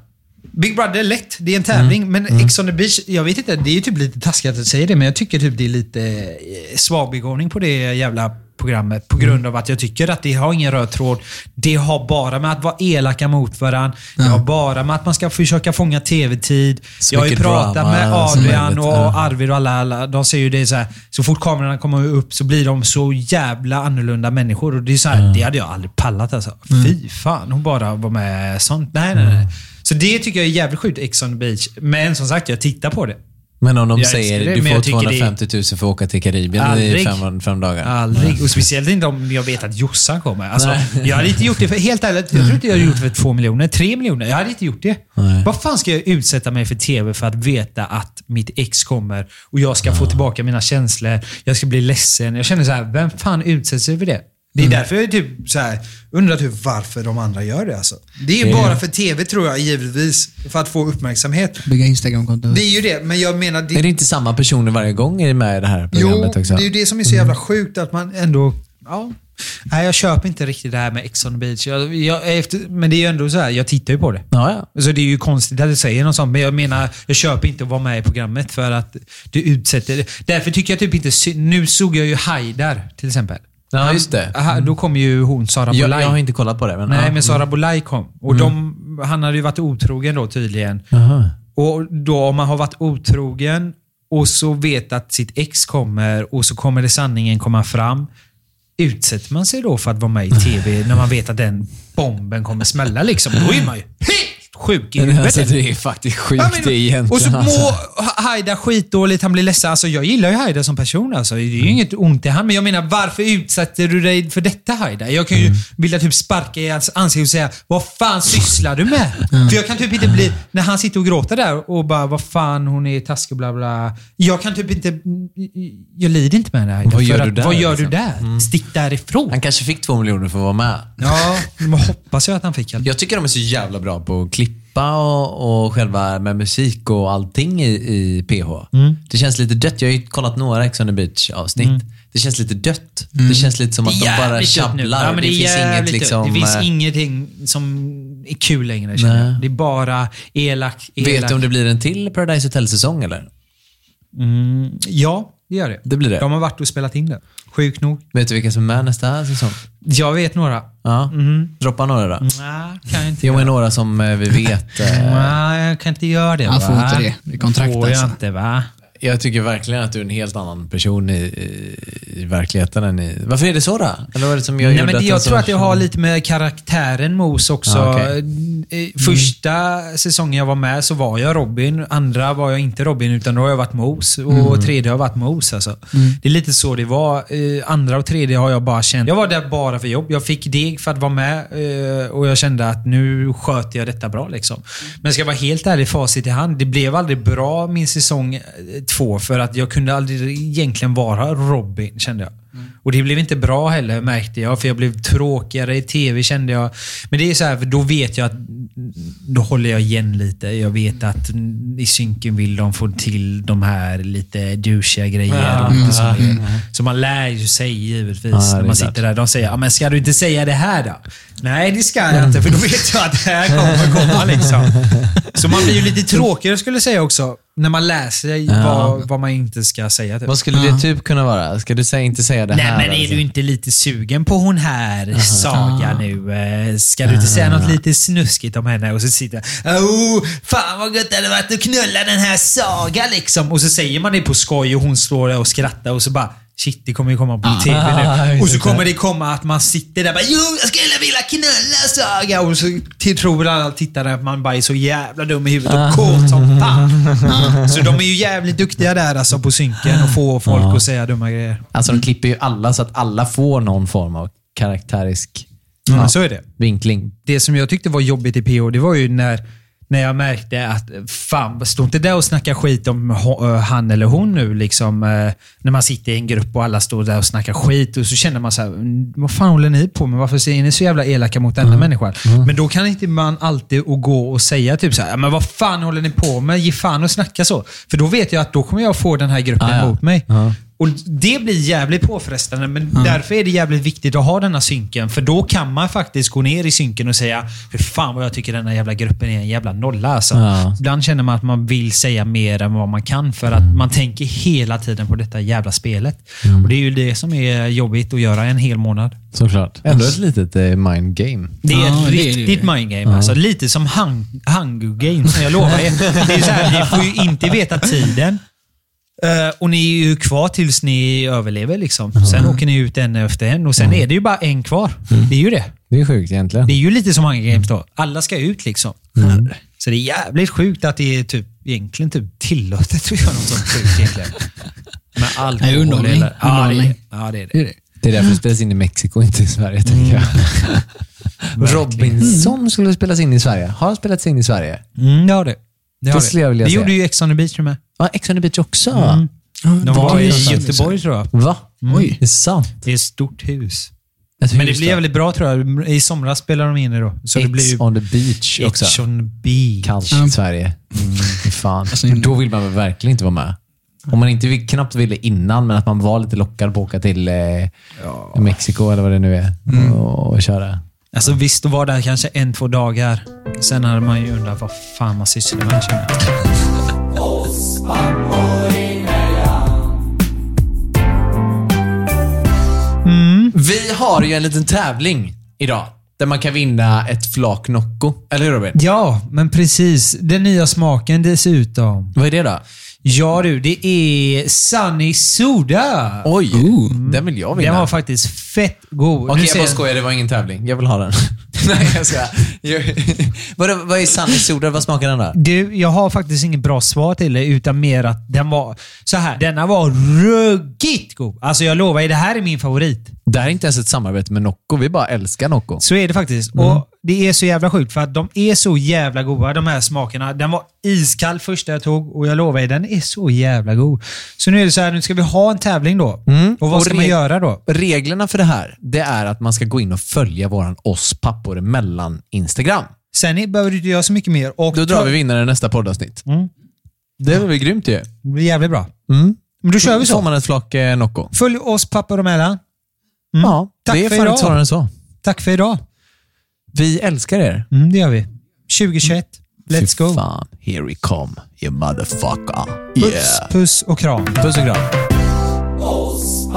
Big Brother är lätt, det är en tävling. Men Ex on the beach, jag vet inte, det är ju typ lite taskigt att säga det, men jag tycker typ det är lite eh, svagbegåvning på det jävla programmet. På grund av att jag tycker att det har ingen röd tråd. Det har bara med att vara elaka mot varandra. Det har bara med att man ska försöka fånga tv-tid. Jag har ju pratat med Adrian och. Arvid och alla, alla. De säger ju det så här. Så fort kamerorna kommer upp så blir de så jävla annorlunda människor. Och det är så här, det hade jag aldrig pallat alltså. Fy fan, hon bara var med sånt. Nej, nej, nej. Så det tycker jag är jävligt sjukt, Ex on the beach. Men som sagt, jag tittar på det. Men om de Jag säger det, du får jag tycker det är- 250 000 för att åka till Karibien i Aldrig. fem, fem dagar. Aldrig. Och speciellt inte om jag vet att Jossan kommer. Alltså, jag hade inte gjort det för, helt ärligt, jag tror inte jag hade gjort det för två miljoner. Tre miljoner. Jag hade inte gjort det. Nej. Vad fan ska jag utsätta mig för TV för att veta att mitt ex kommer och jag ska få tillbaka mina känslor. Jag ska bli ledsen. Jag känner så här, vem fan utsätter sig för det? Det är därför jag typ så här, undrar typ varför de andra gör det. Alltså. Det är Det bara för TV tror jag, givetvis. För att få uppmärksamhet. Bygga Instagramkonto. Det är ju det, men jag menar... Är det inte samma personer varje gång är med i det här Jo, programmet också? det är ju det som är så jävla sjukt att man ändå... Ja. Nej, jag köper inte riktigt det här med Ex on the beach. Jag, jag, efter, men det är ju ändå så här, jag tittar ju på det. Ja, ja. Så det är ju konstigt att du säger något sånt, men jag menar, jag köper inte att vara med i programmet för att du utsätter... Därför tycker jag typ inte... Nu såg jag ju Haidar, till exempel. Ja, just det. Aha, då kom ju hon, Sara Jag, Bolaj. jag har inte kollat på det. Men, Nej, ja. men Sara Bolaj kom. Och de, han hade ju varit otrogen då tydligen. Aha. Och då om man har varit otrogen och så vet att sitt ex kommer och så kommer det sanningen komma fram. Utsätter man sig då för att vara med i TV när man vet att den bomben kommer smälla liksom? Då är man ju helt sjuk i huvudet. Alltså, det är faktiskt sjukt Ja, men- egentligen. Och så alltså. mår Haida skitdåligt, han blir ledsen. Alltså, jag gillar ju Haida som person. Alltså. Det är ju inget ont i han, men jag menar varför utsätter du dig för detta Haida? Jag kan ju vilja typ sparka i hans ansikte och säga Vad fan sysslar du med? För jag kan typ inte bli, när han sitter och gråter där och bara Vad fan hon är taskig och bla bla. Jag kan typ inte, jag lider inte med det Haida. Vad gör För du att, där, Vad gör liksom? du där? Stick därifrån. Han kanske fick två miljoner för att vara med. Ja, men hoppas jag att han fick. Jag tycker de är så jävla bra på att klippa och, och själva med musik och allting i, i PH. Mm. Det känns lite dött. Jag har ju kollat några Ex on the Beach avsnitt. Det känns lite dött. Det känns lite som att de bara Mm. Tjabblar. Ja, det, det, finns inget liksom... Det finns eh, ingenting som är kul längre känner jag. Det är bara elak, elak. Vet du om det blir en till Paradise Hotel-säsong eller? Mm, ja, det gör det. Det blir det. De har varit och spelat in det. Sjukt nog. Vet du vilka som är med nästa säsong? Jag vet några. Ja. Droppa några då. Nej, kan jag inte Jo, men några som eh, vi vet. eh, Nej, jag kan inte göra det Han va? får inte det. Det är kontrakt får jag alltså. inte va? Jag tycker verkligen att du är en helt annan person i, i, i verkligheten än i... Varför är det så då? Eller vad är det som jag Nej, men det, jag tror så- att det har lite med karaktären Mos också. Ja, okej. Eh, Första säsongen jag var med så var jag Robin. Andra var jag inte Robin, utan då har jag varit Mos. Och tredje har jag varit Mos. Alltså. Det är lite så det var. Eh, Andra och tredje har jag bara känt... Jag var där bara för jobb. Jag fick deg för att vara med eh, och jag kände att nu sköter jag detta bra. Liksom. Men ska jag vara helt ärlig, facit i hand. Det blev aldrig bra min säsong eh, två för att jag kunde aldrig egentligen vara Robin, kände jag. Och det blev inte bra heller märkte jag, för jag blev tråkigare i TV kände jag. Men det är så här, för då vet jag att då håller jag igen lite. Jag vet att i synken vill de få till de här lite douchiga grejer. Ja. och lite så, Mm. så man lär ju sig givetvis Ja, när man sitter där. De säger, men ska du inte säga det här då? Nej, det ska jag inte, för då vet jag att det här kommer komma. Liksom. Så man blir ju lite tråkigare skulle jag säga också, när man läser Ja. vad, vad man inte ska säga. Typ. Vad skulle det typ kunna vara? Ska du säga, inte säga det Nej, här? men är alltså? du inte lite sugen på hon här Saga nu? Eh, Ska du inte säga något lite snuskigt om henne? Och så sitter Oh, fan vad gött det hade varit att knulla den här Saga liksom. Och så säger man det på skoj och hon står där och skrattar och så bara Shit, det kommer ju komma på Ah. TV Ah, nu. just Och så kommer det komma att man sitter där och bara Jo, jag skulle vilja knulla Saga! Och så tror alla tittare att man bara är så jävla dum i huvudet Ah. och kåt som fan. Så de är ju jävligt duktiga där alltså på synken och få folk Ja. att säga dumma grejer. Alltså de klipper ju alla så att alla får någon form av karaktärisk Ja, så är det. vinkling. Det som jag tyckte var jobbigt i PO, det var ju när, när jag märkte att fan, stå inte där och snacka skit om han eller hon nu. Liksom, eh, när man sitter i en grupp och alla står där och snackar skit och så känner man så här, "Mm, vad fan håller ni på med? Varför är ni så jävla elaka mot denna människan? Men då kan inte man alltid och gå och säga typ så här, "Ja, men vad fan håller ni på med? Ge fan och snacka så. För då vet jag att då kommer jag få den här gruppen Ah, ja. mot mig. Ja. Och Det blir jävligt påfrestande, men därför är det jävligt viktigt att ha denna synken. För då kan man faktiskt gå ner i synken och säga Hur fan vad jag tycker den här jävla gruppen är en jävla nolla. Alltså. Ja. Ibland känner man att man vill säga mer än vad man kan för att man tänker hela tiden på detta jävla spelet. Och Det är ju det som är jobbigt att göra en hel månad. Såklart. Ändå ett litet eh, mind game. Det är ett det är det. riktigt mind game. Alltså, lite som hung, Hunger Games, jag lovar er. Det är så här, ni får ju inte veta tiden. Eh, och ni är ju kvar tills ni överlever. Liksom. Sen åker ni ut en efter en och sen är det ju bara en kvar. Det är ju det. Det är sjukt egentligen. Det är ju lite som Hunger Games då. Alla ska ut liksom. Så det är jävligt sjukt att det är typ, egentligen typ tillåtet att göra något sånt sjukt egentligen. Med alkohol. Nej, underhållning. eller- Ja, det. Ja, det är Det det. är därför det spelas in i Mexiko, inte i Sverige, tänker jag. Robinson skulle spelas in i Sverige. Har spelats in i Sverige. Mm, har det. Det, Det skulle jag vilja det gjorde ju Ex on the beach med. Ja, Ex on the beach också. De Var var det i? Göteborg tror jag. Va? Oj. Det är sant. Det är ett stort hus. Ett Men det blir väldigt bra tror jag. I somras spelar de in det då. Så det Ex blir ju on the beach också. Ex on the beach. Kallt Ja. i Sverige. Mm, fan. Alltså, då vill man väl verkligen inte vara med. Om man inte vill, knappt ville innan, men att man var lite lockad på att åka till eh, Mexiko eller vad det nu är och, och köra. Alltså visst, att vara där kanske en, två dagar. Sen hade man ju undrat vad fan man sysslar med. känner jag. Vi har ju en liten tävling idag. Där man kan vinna ett flak Nocco. Eller hur Robin? Ja, men precis. Den nya smaken dessutom. Vad är det då? Ja du, det är Sunny Soda. Oj, den vill jag vinna. Den var faktiskt fett god. Okej, Nu jag ser bara skojar. Det var ingen tävling. Jag vill ha den. Nej, jag. Jag- Vad vad är Soda? Vad smakar den då? Du, jag har faktiskt inget bra svar till dig, utan mer att den var så här. Denna var ruggigt god. Alltså jag lovar er, det här är min favorit. Det här är inte ens ett samarbete med Nocco. Vi bara älskar Nocco. Så är det faktiskt. Mm. Och Det är så jävla sjukt för att de är så jävla goda de här smakerna. Den var iskall första jag tog och jag lovar er, den är så jävla god. Så nu är det så här, nu ska vi ha en tävling då. Mm. Och vad Och ska man göra då? Reglerna för det här, det är att man ska gå in och följa våran oss pappor mellan Instagram. Sen behöver du inte göra så mycket mer. Och Då drar vi vinnaren i nästa poddavsnitt. Mm. Det är väl grymt ju. Det blir jävligt bra. Mm. Men då kör vi får så. man ett flak eh, Nocco. Följ oss pappor emellan. Ja, Tack det är för fan idag. inte svårare än så. Tack för idag. Vi älskar er. Mm, det gör vi. 2021. Let's Fy go. fan. Here we come, you motherfucker. Puss, Yeah. puss och kram. Puss och kram. Oss